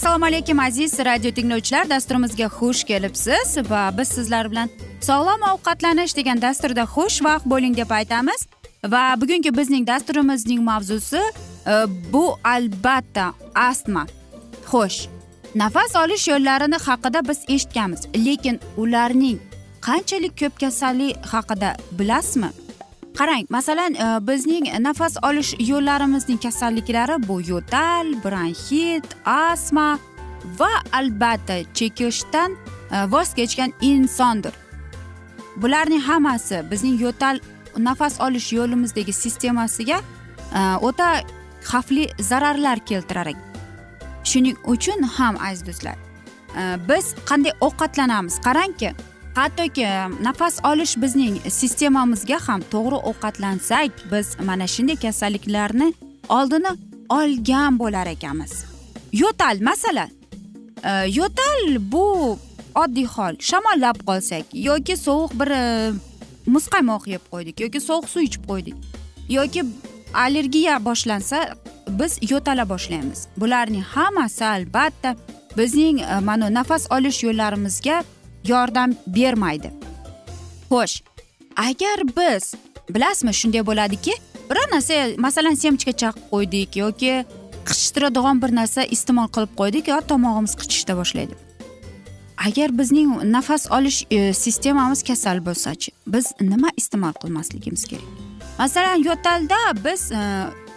assalomu alaykum aziz radio tinglovchilar. Dasturimizga xush kelibsiz va biz sizlar bilan sog'lom ovqatlanish degan dasturda xushvaqt bo'ling deb aytamiz. Va bugungi bizning dasturimizning mavzusi e, bu albatta astma xo'sh nafas olish yo'llarini haqida biz eshitganmiz. Lekin ularning qanchalik ko'p kasallik haqida bilasizmi? Qarang masalan e, bizning nafas olish yo'llarimizning kasalliklari bu yo'tal bronxit astma va albatta chekishdan e, voz kechgan insondir. Bularning hammasi bizning yo'tal nafas olish yo'limizdagi sistemasiga e, o'ta xavfli zararlar keltirar ekan. Shuning uchun ham aziz do'stlar biz qanday ovqatlanamiz? Qarangki hattoki nafas olish bizning sistemamizga ham to'g'ri ovqatlansak biz mana shunday kasalliklarni oldini olgan bo'lar ekanmiz yo'tal masalan e, yo'tal bu oddiy hol shamollab qolsak yoki sovuq bir e, muzqaymoq yeb qo'ydik yoki sovuq suv ichib qo'ydik yoki allergiya boshlansa biz yo'tala boshlaymiz. Bularning hammasi albatta bizning e, mana nafas olish yo'llarimizga yordam bermaydi. Xo'sh agar biz bilasizmi shunday bo'ladiki biror narsa masalan semchka chaqib qo'ydik yoki qichishtiradigan bir narsa iste'mol qilib qo'ydik yo tomog'imiz qichishishda boshlaydi. Agar bizning nafas olish e, sistemamiz kasal bo'lsachi biz nima iste'mol qilmasligimiz kerak? Masalan yo'talda biz e,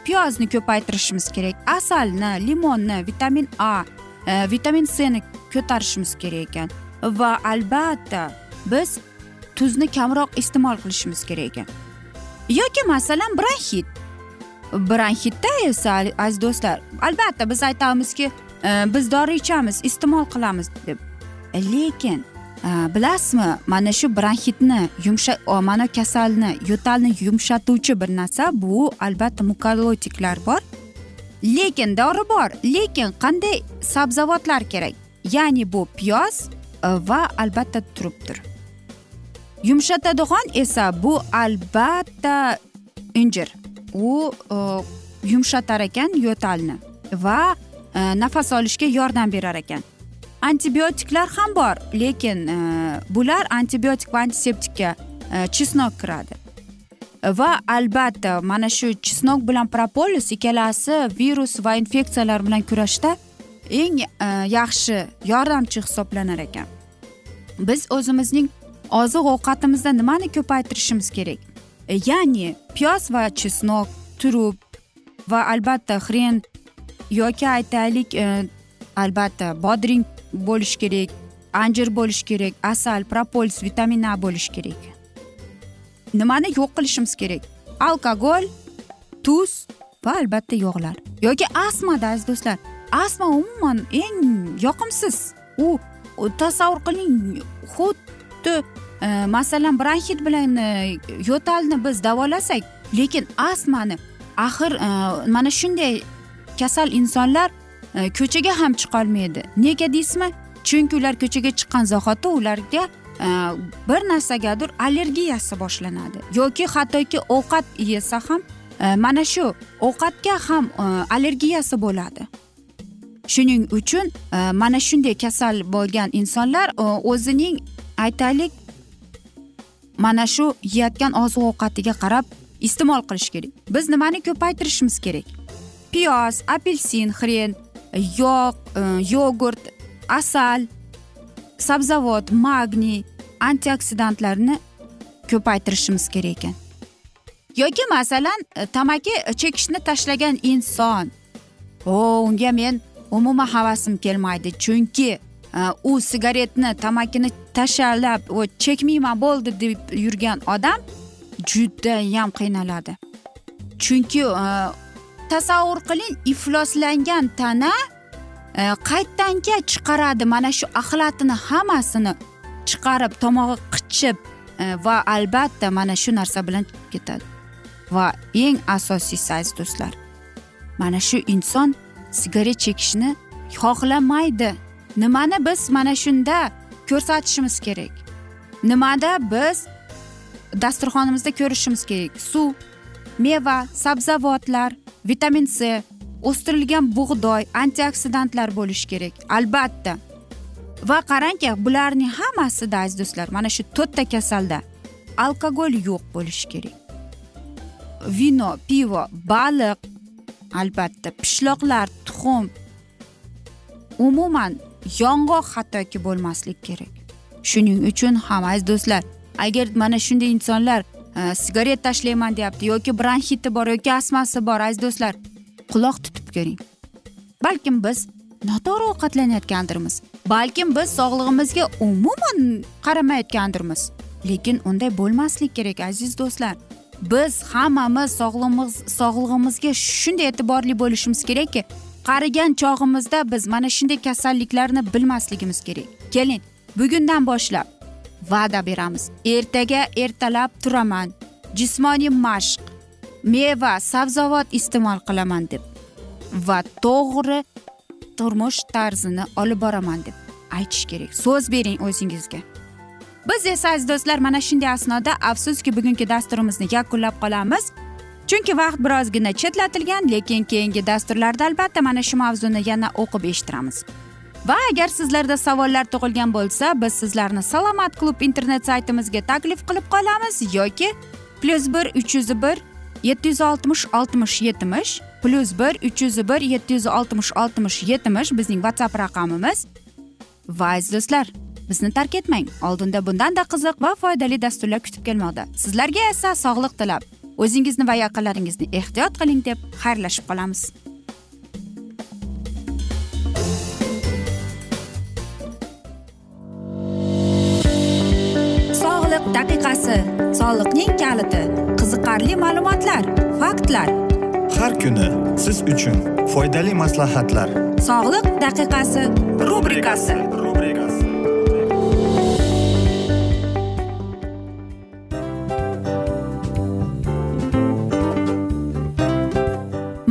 piyozni ko'paytirishimiz kerak asalni limonni vitamin a e, vitamin ni ko'tarishimiz kerak ekan. Va albatta. Biz tuzni kamroq iste'mol qilishimiz kerak ekan. Yoki masalan bronxit. Bronxitda esa aziz do'stlar albatta biz aytamizki e, biz dori ichamiz iste'mol qilamiz deb. Lekin e, bilasizmi mana shu bronxitni yumsha mana kasalni yo'talni yumshatuvchi bir narsa bu albatta mukolotiklar bor. Lekin dori bor. Lekin qanday sabzavotlar kerak? Ya'ni bu piyoz va albatta turibdir yumshatadigan esa bu albatta injir u yumshatar ekan yo'talni va nafas olishga yordam berar ekan antibiotiklar ham bor lekin bular antibiotik va antiseptikka chesnok kiradi va albatta mana shu chesnok bilan propolis ikkalasi virus va infeksiyalar bilan kurashda eng e, yaxshi yordamchi hisoblanar ekan. Biz o'zimizning oziq ovqatimizda nimani ko'paytirishimiz kerak? E, ya'ni piyoz va chesnok turub va albatta xren yoki aytaylik e, albatta bodring bo'lishi kerak anjir bo'lishi kerak asal propolis vitamin a bo'lishi kerak. Nimani yo'q qilishimiz kerak? Alkogol tuz va albatta yog'lar yoki astmada aziz do'stlar. Astma umuman eng yoqimsiz. U tasavvur qiling xuddi e, masalan bronxit bilan e, yo'talni biz davolasak lekin astmani axir e, mana shunday kasal insonlar ko'chaga ham chiqolmaydi. Nega deysizmi? Chunki ular ko'chaga chiqqan zahoti ularga bir narsagadir allergiyasi boshlanadi. Yoki hattoki ovqat yesa ham mana shu ovqatga ham allergiyasi bo'ladi. Shuning uchun e, mana shunday kasal bo'lgan insonlar e, o'zining aytaylik mana shu yeyotgan oziq ovqatiga qarab iste'mol qilish kerak. Biz nimani ko'paytirishimiz kerak? Piyoz apelsin xren yog' e, yogurt asal sabzavot magniy antioksidantlarni ko'paytirishimiz kerak ekan. Yoki masalan tamaki chekishni tashlagan inson. O unga men umuman havasim kelmaydi. Chunki e, u sigaretni tamakini tashlab chekmayman bo'ldi deb yurgan odam judayam qiynaladi. Chunki e, tasavvur qiling ifloslangan tana e, qaytanga chiqaradi. Mana shu axlatini hammasini chiqarib tomog'i qichib e, va albatta mana shu narsa bilan ketadi. Va eng asosiysi aziz do'stlar mana shu inson sigaret chekishni xohlamaydi. Nimani biz mana shunda ko'rsatishimiz kerak? Nimada biz dasturxonimizda ko'rishimiz kerak? Suv meva sabzavotlar vitamin c o'stirilgan bug'doy antioksidantlar bo'lishi kerak albatta. Va qarangki bularning hammasida aziz do'stlar mana shu to'rtta kasalda alkogol yo'q bo'lishi kerak. Vino pivo baliq albatta pishloqlar tuxum umuman yong'oq hattoki bo'lmaslik kerak. Shuning uchun ham aziz do'stlar agar mana shunday insonlar e, sigaret tashlayman deyapti yoki bronxiti bor yoki astmasi bor aziz do'stlar quloq tutib ko'ring. Balkim biz noto'g'ri ovqatlanayotgandirmiz balkim biz sog'lig'imizga umuman qaramayotgandirmiz. Lekin unday bo'lmaslik kerak aziz do'stlar. Biz hammamiz sog'lig'imiz sog'lig'imizga shunday e'tiborli bo'lishimiz kerakki qarigan chog'imizda biz mana shunday kasalliklarni bilmasligimiz kerak. Keling bugundan boshlab va'da beramiz. Ertaga ertalab turaman. Jismoniy mashq meva sabzavot iste'mol qilaman deb va to'g'ri turmush tarzini olib boraman deb aytish kerak. So'z bering o'zingizga. Biz esa aziz do'stlar mana shunday asnoda afsuski bugungi dasturimizni yakunlab qolamiz. Chunki vaqt birozgina chetlatilgan lekin keyingi dasturlarda albatta mana shu mavzuni yana o'qib eshittiramiz. Va agar sizlarda savollar tug'ilgan bo'lsa biz sizlarni salomat klub internet saytimizga taklif qilib qolamiz yoki plyus bir uch yuz bir yetti yuz oltmish oltmish yetmish plyus bir uch yuz bir yetti yuz oltmish oltmish yetmish bizning whatsapp raqamimiz. Va aziz do'stlar bizni tark etmang. Oldinda bundanda qiziq va foydali dasturlar kutib kelmoqda. Sizlarga esa sog'liq tilab. O'zingizni va yaqinlaringizni ehtiyot qiling deb xayrlashib qolamiz. Daqiqasi. Soliqning kaliti. Qiziqarli ma'lumotlar faktlar. Har kuni siz uchun foydali maslahatlar. Sog'liq daqiqasi. Rubrikasi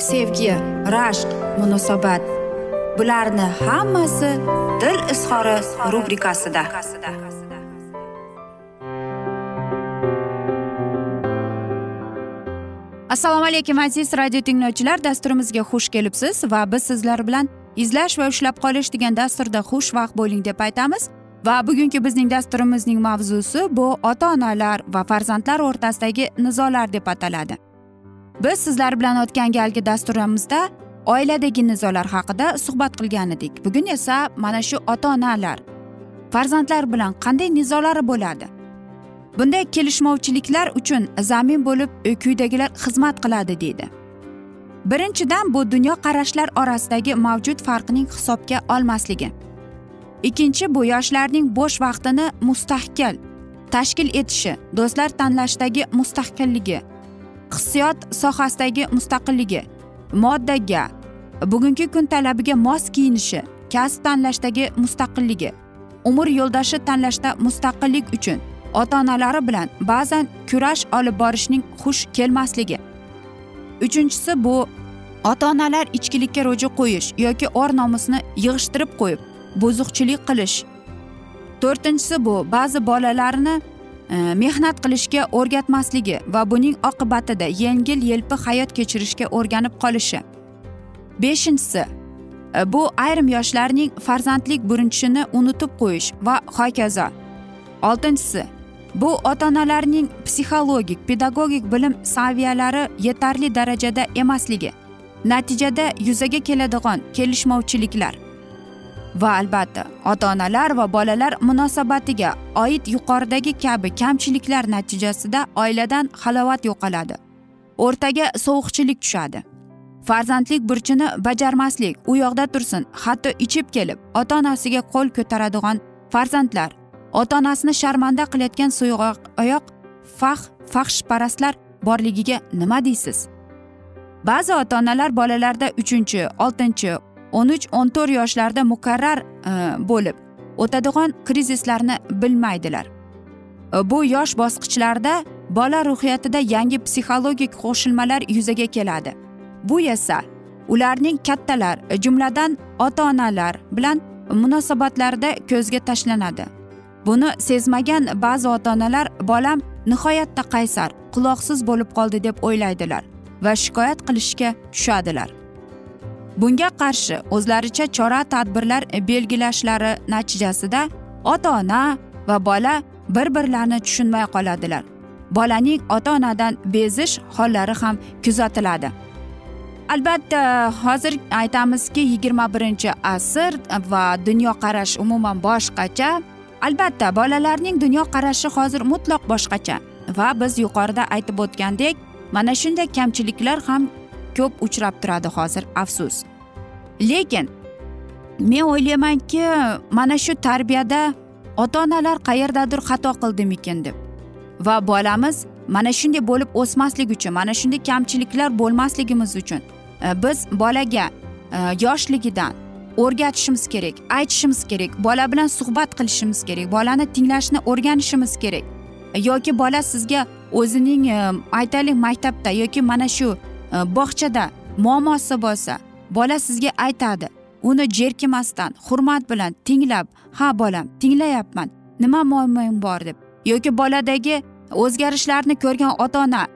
sevgi rashq munosabat. Bularni hammasi dil izhori rubrikasida. Assalomu alaykum aziz radio tinglovchilar. Dasturimizga xush kelibsiz va biz sizlar bilan izlash va ushlab qolish degan dasturda xushvaqt bo'ling deb aytamiz. Va bugungi bizning dasturimizning mavzusi bu ota onalar va farzandlar o'rtasidagi nizolar deb ataladi. Biz sizlar bilan o'tgan galgi dasturimizda oiladagi nizolar haqida suhbat qilgan edik. Bugun esa mana shu ota onalar farzandlar bilan qanday nizolari bo'ladi? Bunday kelishmovchiliklar uchun zamin bo'lib quyidagilar xizmat qiladi deydi. Birinchidan bu dunyoqarashlar orasidagi mavjud farqning hisobga olmasligi. Ikkinchi bu yoshlarning bo'sh vaqtini mustahkam tashkil etishi do'stlar tanlashdagi mustahkamligi hissiyot sohasidagi mustaqilligi moddaga bugungi kun talabiga mos kiyinishi kasb tanlashdagi mustaqilligi umr yo'ldoshi tanlashda mustaqillik uchun ota onalari bilan ba'zan kurash olib borishning xush kelmasligi. Uchinchisi bu ota onalar ichkilikka ro'ji qo'yish yoki or nomusni yig'ishtirib qo'yib buzuqchilik qilish. To'rtinchisi bu ba'zi bolalarni E, mehnat qilishga o'rgatmasligi va buning oqibatida yengil yelpi hayot kechirishga o'rganib qolishi. Beshinchisi e, bu ayrim yoshlarning farzandlik burunchini unutib qo'yish va hokazo. Oltinchisi bu ota onalarning psixologik pedagogik bilim saviyalari yetarli darajada emasligi natijada yuzaga keladigan kelishmovchiliklar. Va albatta ota onalar va bolalar munosabatiga oid yuqoridagi kabi kamchiliklar natijasida oiladan halovat yo'qoladi. O'rtaga sovuqchilik tushadi. Farzandlik burchini bajarmaslik u yoqda tursin hatto ichib kelib ota onasiga qo'l ko'taradigan farzandlar ota onasini sharmanda qilayotgan so'yg'oq oyoq fah fahshparastlar borligiga nima deysiz? Ba'zi ota onalar bolalarda uchinchi oltinchi o'n uch o'n to'rt yoshlarda mukarrar e, bo'lib o'tadigan krizislarni bilmaydilar. E, bu yosh bosqichlarda bola ruhiyatida yangi psixologik qo'shilmalar yuzaga keladi. Bu esa ularning kattalar e, jumladan ota onalar bilan munosabatlarida ko'zga tashlanadi. Buni sezmagan ba'zi ota onalar bolam nihoyatda qaysar quloqsiz bo'lib qoldi deb o'ylaydilar va shikoyat qilishga tushadilar. Bunga qarshi o'zlaricha chora tadbirlar belgilashlari natijasida ota ona va bola bir birlarini tushunmay qoladilar. Bolaning ota onadan bezish hollari ham kuzatiladi. Albatta hozir aytamizki yigirma birinchi asr va dunyoqarash umuman boshqacha. Albatta bolalarning dunyoqarashi hozir mutlaq boshqacha. Va biz yuqorida aytib o'tgandek mana shunday kamchiliklar ham ko'p uchrab turadi hozir afsus. Lekin men o'ylaymanki mana shu tarbiyada ota onalar qayerdadir xato qildimikin deb. Va bolamiz mana shunday bo'lib o'smaslik uchun mana shunday kamchiliklar bo'lmasligimiz uchun e, biz bolaga e, yoshligidan o'rgatishimiz kerak aytishimiz kerak bola bilan suhbat qilishimiz kerak bolani tinglashni o'rganishimiz kerak. E, yoki bola sizga o'zining aytaylik maktabda yoki mana shu bog'chada muammosi bo'lsa bola sizga aytadi uni jerkimasdan hurmat bilan tinglab ha bolam tinglayapman nima muammong bor? deb yoki boladagi o'zgarishlarni ko'rgan ota ona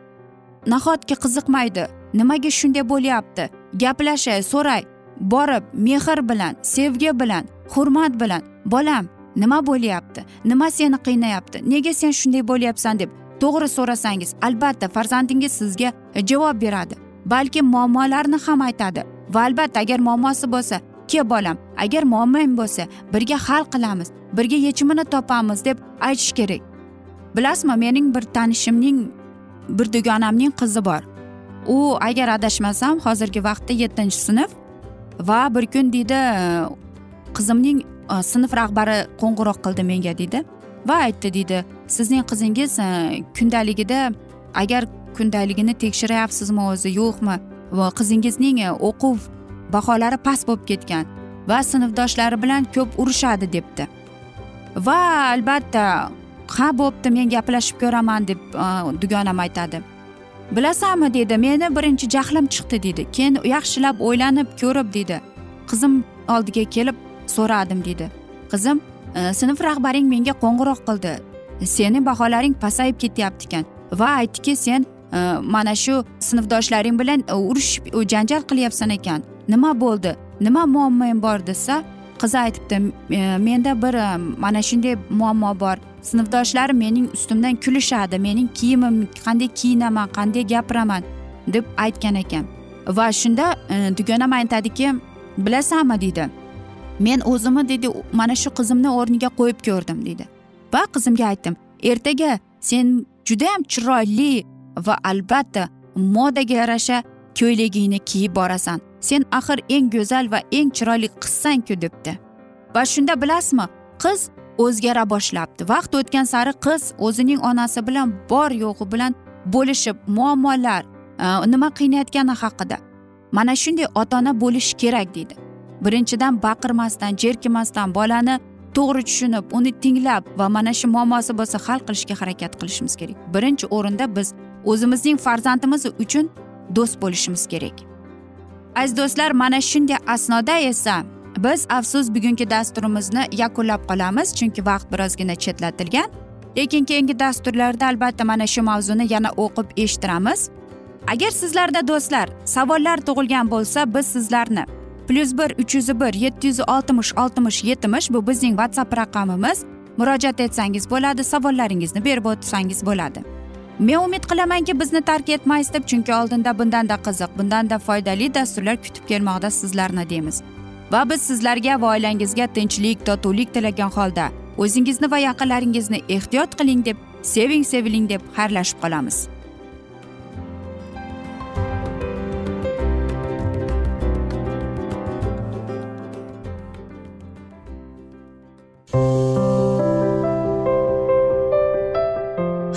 nahotki qiziqmaydi nimaga shunday bo'lyapti? Gaplashay so'ray borib mehr bilan sevgi bilan hurmat bilan bolam nima bo'lyapti? Nima seni qiynayapti? Nega sen shunday bo'lyapsan? deb to'g'ri so'rasangiz albatta farzandingiz sizga javob beradi balki muammolarni ham aytadi. Va albatta agar muammosi bo'lsa ke bolam agar muammoing bo'lsa birga hal qilamiz birga yechimini topamiz deb aytish kerak. Bilasizmi mening bir tanishimning bir dugonamning qizi bor. U agar adashmasam hozirgi vaqtda yettinchi sinf va bir kun deydi qizimning e, sinf rahbari qo'ng'iroq qildi menga deydi va aytdi deydi sizning qizingiz e, kundaligida agar kundaligini tekshiryapsizmi o'zi yo'qmi? Va qizingizning e, o'quv baholari past bo'lib ketgan va sinfdoshlari bilan ko'p urushadi debdi. Va albatta ha bo'pti men gaplashib ko'raman deb e, dugonam aytadi. Bilasanmi deydi meni birinchi jahlim chiqdi deydi keyin yaxshilab o'ylanib ko'rib deydi qizim oldiga kelib so'radim deydi qizim e, sinf rahbaring menga qo'ng'iroq qildi. Seni baholaring pasayib ketyapti ekan. Va aytdiki sen Э, mana shu sinfdoshlaring bilan e, urushib janjal qilyapsan ekan. Nima bo'ldi? Nima muammoing bor desa qizi aytibdi e, menda bir e, mana shunday muammo bor. Sinfdoshlarim mening ustimdan kulishadi mening kiyimim qanday kiyinaman qanday gapiraman deb aytgan ekan. Va shunda dugonam aytadiki bilasanmi deydi men o'zimni deydi mana shu qizimni o'rniga qo'yib ko'rdim deydi va qizimga aytdim ertaga sen judayam chiroyli va albatta modaga yarasha ko'ylagingni kiyib borasan. Sen axir eng go'zal va eng chiroyli qizsanku debdi. Va shunda bilasizmi qiz o'zgara boshlabdi. Vaqt o'tgan sari qiz o'zining onasi bilan bor yo'g'i bilan bo'lishib muammolar e, nima qiynayotgani haqida. Mana shunday ota ona bo'lish kerak deydi. Birinchidan baqirmasdan jerkimasdan bolani to'g'ri tushunib uni tinglab va mana shu muammosi bo'lsa hal qilishga harakat qilishimiz kerak. Birinchi o'rinda biz o'zimizning farzandimiz uchun do'st bo'lishimiz kerak. Aziz do'stlar mana shunday asnoda esa biz afsus bugungi dasturimizni yakunlab qolamiz chunki vaqt birozgina chetlatilgan. Lekin keyingi dasturlarda albatta mana shu mavzuni yana o'qib eshittiramiz. Agar sizlarda do'stlar savollar tug'ilgan bo'lsa biz sizlarni plyus bir uch yuz bir yetti yuz oltmish oltmish yetmish bu bizning whatsapp raqamimiz. Murojaat etsangiz bo'ladi savollaringizni berib o'tsangiz bo'ladi. Men umid qilamanki bizni tark etmaysiz deb chunki oldinda bundanda qiziq bundanda foydali dasturlar kutib kelmoqda sizlarni deymiz. Va biz sizlarga va oilangizga tinchlik totuvlik tilagan holda o'zingizni va yaqinlaringizni ehtiyot qiling deb seving seviling deb xayrlashib qolamiz.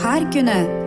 Har kuni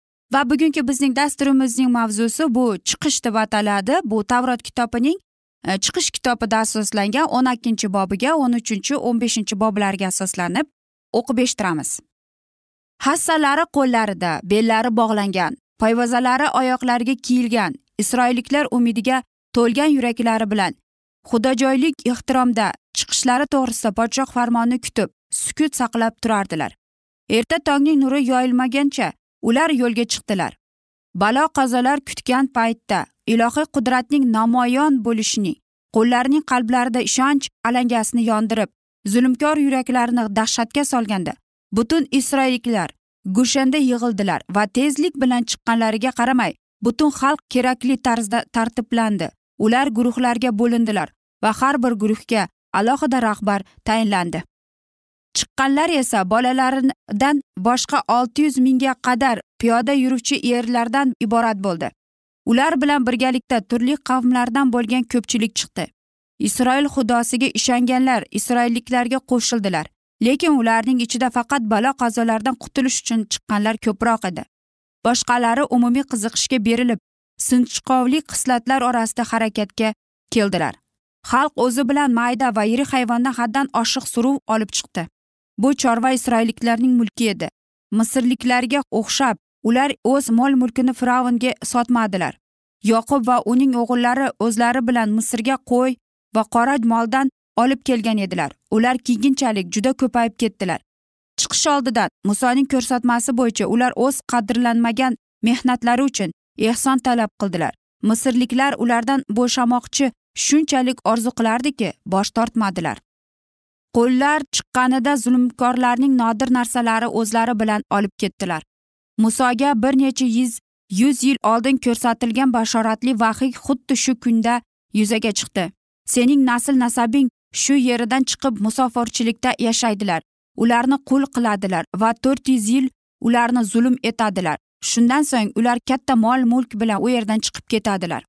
Va bugungi bizning dasturimizning mavzusi bu chiqish deb ataladi. Bu tavrot kitobining e, chiqish kitobida asoslangan o'n ikkinchi bobiga o'n uchinchi o'n beshinchi boblarga asoslanib o'qib eshittiramiz. Hassalari qo'llarida bellari bog'langan poyvazalari oyoqlariga kiyilgan isroilliklar umidiga to'lgan yuraklari bilan xudojoylik ehtiromda chiqishlari to'g'risida podshoh farmonini kutib sukut saqlab turardilar. Erta tongning nuri yoyilmagancha ular yo'lga chiqdilar. Balo qazolar kutgan paytda ilohiy qudratning namoyon bo'lishining qo'llarining qalblarida ishonch alangasini yondirib zulmkor yuraklarni dahshatga solganda butun isroilliklar gushanda yig'ildilar va tezlik bilan chiqqanlariga qaramay butun xalq kerakli tarzda tartiblandi. Ular guruhlarga bo'lindilar va har bir guruhga alohida rahbar tayinlandi. Chiqqanlar esa bolalaridan boshqa olti yuz mingga qadar piyoda yuruvchi erlardan iborat bo'ldi. Ular bilan birgalikda turli qavmlardan bo'lgan ko'pchilik chiqdi. Isroil xudosiga ishonganlar isroilliklarga qo'shildilar lekin ularning ichida faqat balo qazolardan qutulish uchun chiqqanlar ko'proq edi. Boshqalari umumiy qiziqishga berilib sinchkovli xislatlar orasida harakatga keldilar. Xalq o'zi bilan mayda va yirik hayvondan haddan oshiq suruv olib chiqdi. Bu chorva isroilliklarning mulki edi. Misrliklarga o'xshab ular o'z mol mulkini fir'avnga sotmadilar. Yoqub va uning o'g'illari o'zlari bilan misrga qo'y va qora moldan olib kelgan edilar. Ular keyinchalik juda ko'payib ketdilar. Chiqish oldidan musoning ko'rsatmasi bo'yicha ular o'z qadrlanmagan mehnatlari uchun ehson talab qildilar. Misrliklar ulardan bo'shamoqchi shunchalik orzu qilardiki bosh tortmadilar. Qo'llar chiqqanida zulmkorlarning nodir narsalari o'zlari bilan olib ketdilar. Musoga bir necha yuz yuz yil oldin ko'rsatilgan bashoratli vahiy xuddi shu kunda yuzaga chiqdi. Sening nasl nasabing shu yeridan chiqib musofirchilikda yashaydilar. Ularni qul qiladilar va to'rt yuz yil ularni zulm etadilar. Shundan so'ng ular katta mol mulk bilan u yerdan chiqib ketadilar.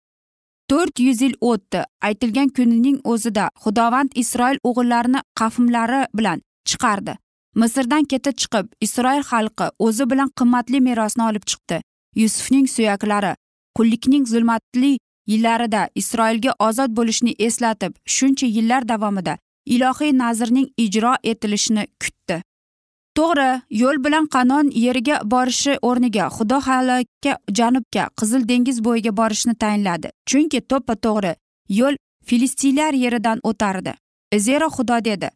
To'rt yuz yil o'tdi. Aytilgan kunining o'zida xudovand isroil o'g'illarini qavmlari bilan chiqardi. Misrdan ketib chiqib isroil xalqi o'zi bilan qimmatli merosni olib chiqdi. Yusufning suyaklari qullikning zulmatli yillarida isroilga ozod bo'lishni eslatib shuncha yillar davomida ilohiy nazrning ijro etilishini kutdi. To'g'ri yo'l bilan qanon yeriga borishi o'rniga xudo halakka janubga qizil dengiz bo'yiga borishni tayinladi. Chunki to'ppa to'g'ri yo'l filistinlar yeridan o'tardi. Zero xudo dedi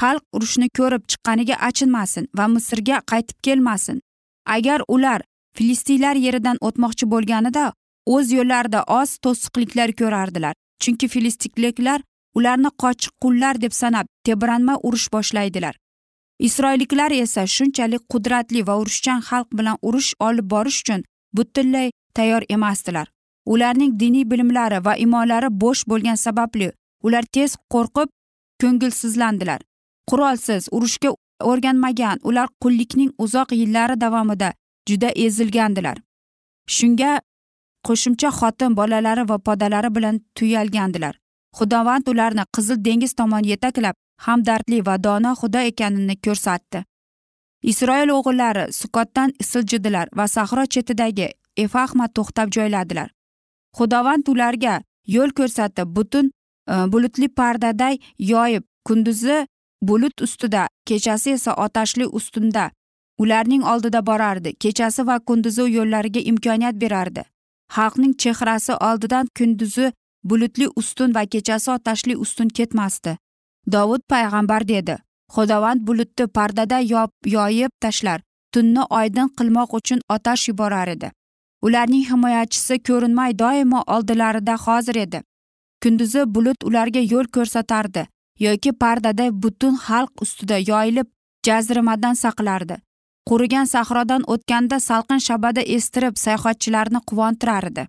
xalq urushni ko'rib chiqqaniga achinmasin va misrga qaytib kelmasin. Agar ular filistinlar yeridan o'tmoqchi bo'lganida o'z yo'llarida oz to'siqliklar ko'rardilar. Chunki filistinliklar ularni qochiq qullar deb sanab tebranma urush boshlaydilar. Isroilliklar esa shunchalik qudratli va urushchan xalq bilan urush olib borish uchun butunlay tayyor emasdilar. Ularning diniy bilimlari va imonlari bo'sh bo'lgani sababli ular tez qo'rqib ko'ngilsizlandilar. Qurolsiz urushga o'rganmagan ular qullikning uzoq yillari davomida juda ezilgandilar. Shunga qo'shimcha xotin bolalari va podalari bilan tuyalgandilar. Xudovand ularni qizil dengiz tomon yetaklab hamdardli va dono xudo ekanini ko'rsatdi. Isroil o'g'illari sukotdan siljidilar va sahro chetidagi efahma to'xtab joyladilar. Xudovand ularga yo'l ko'rsatib butun e, bulutli pardaday yoyib kunduzi bulut ustida kechasi esa otashli ustunda ularning oldida borardi. Kechasi va kunduzi yo'llariga imkoniyat berardi. Xalqning chehrasi oldidan kunduzi bulutli ustun va kechasi otashli ustun ketmasdi. Dovud payg'ambar dedi xudovand bulutni pardada yoyib tashlar tunni oydin qilmoq uchun otash yuborar edi. Ularning himoyachisi ko'rinmay doimo oldilarida hozir edi. Kunduzi bulut ularga yo'l ko'rsatardi yoki pardada butun xalq ustida yoyilib jaziramadan saqlardi. Qurigan sahrodan o'tganda salqin shabada estirib sayohatchilarni quvontirardi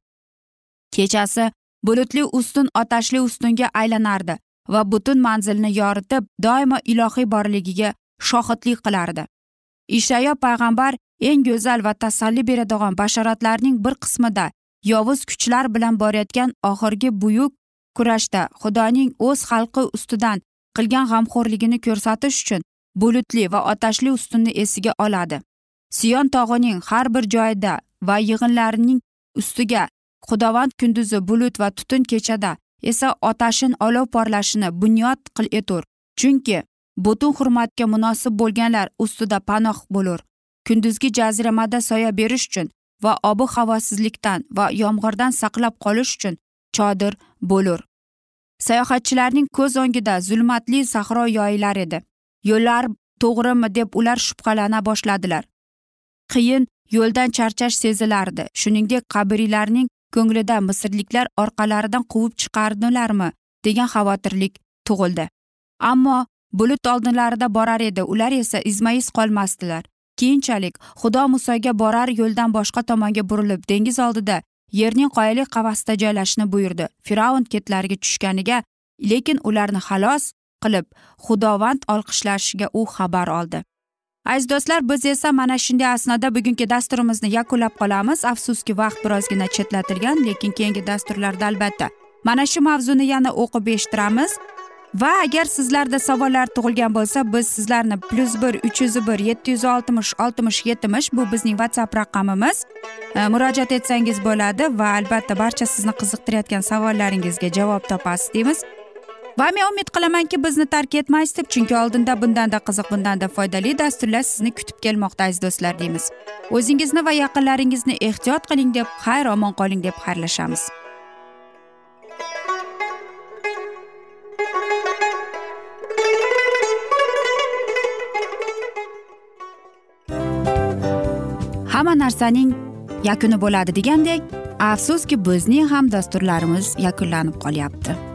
kechasi bulutli ustun otashli ustunga aylanardi. Va butun manzilni yoritib doimo ilohiy borligiga shohidlik qilardi. Ishayo payg'ambar eng go'zal va tasalli beradigan bashoratlarning bir qismida yovuz kuchlar bilan borayotgan oxirgi buyuk kurashda xudoning o'z xalqi ustidan qilgan g'amxo'rligini ko'rsatish uchun bulutli va otashli ustunni esiga oladi. Siyon tog'ining har bir joyida va yig'inlarining ustiga xudovand kunduzi bulut va tutun kechada esa otashin olov porlashini bunyod qil etur. Chunki butun hurmatga munosib bo'lganlar ustida panoh bo'lur. Kunduzgi jaziramada soya berish uchun va obi havosizlikdan va yomg'irdan saqlab qolish uchun chodir bo'lur. Sayohatchilarning ko'z o'ngida zulmatli sahro yoyilar edi. Yo'llar to'g'rimi deb ular shubhalana boshladilar. Qiyin yo'ldan charchash sezilardi. Shuningdek qabriylarning ko'nglida misrliklar orqalaridan quvib chiqardilarmi degan xavotirlik tug'ildi. Ammo bulut oldinlarida borar edi. Ular esa izmais qolmasdilar. Keyinchalik xudo musoga borar yo'ldan boshqa tomonga burilib dengiz oldida yerning qoyali qavasida joylashni buyurdi. Fir'avn ketlariga tushganiga lekin ularni xalos qilib xudovand olqishlashiga u xabar oldi. Aziz do'stlar biz esa mana shunday asnoda bugungi dasturimizni yakunlab qolamiz. Afsuski vaqt birozgina chetlatilgan lekin keyingi dasturlarda albatta mana shu mavzuni yana o'qib eshittiramiz. Va agar sizlarda savollar tug'ilgan bo'lsa biz sizlarni plyus bir uch yuz bir yetti yuz oltmish oltmish yetmish bu bizning whatsapp raqamimiz. E, murojaat etsangiz bo'ladi va albatta barcha sizni qiziqtirayotgan savollaringizga javob topasiz deymiz. Va men umid qilamanki bizni tark etmaysiz deb chunki oldinda bundanda qiziq bundanda foydali dasturlar sizni kutib kelmoqda aziz do'stlar deymiz. O'zingizni va yaqinlaringizni ehtiyot qiling deb xayr omon qoling deb xayrlashamiz. Hamma narsaning yakuni bo'ladi degandek afsuski bizning ham dasturlarimiz yakunlanib qolyapti.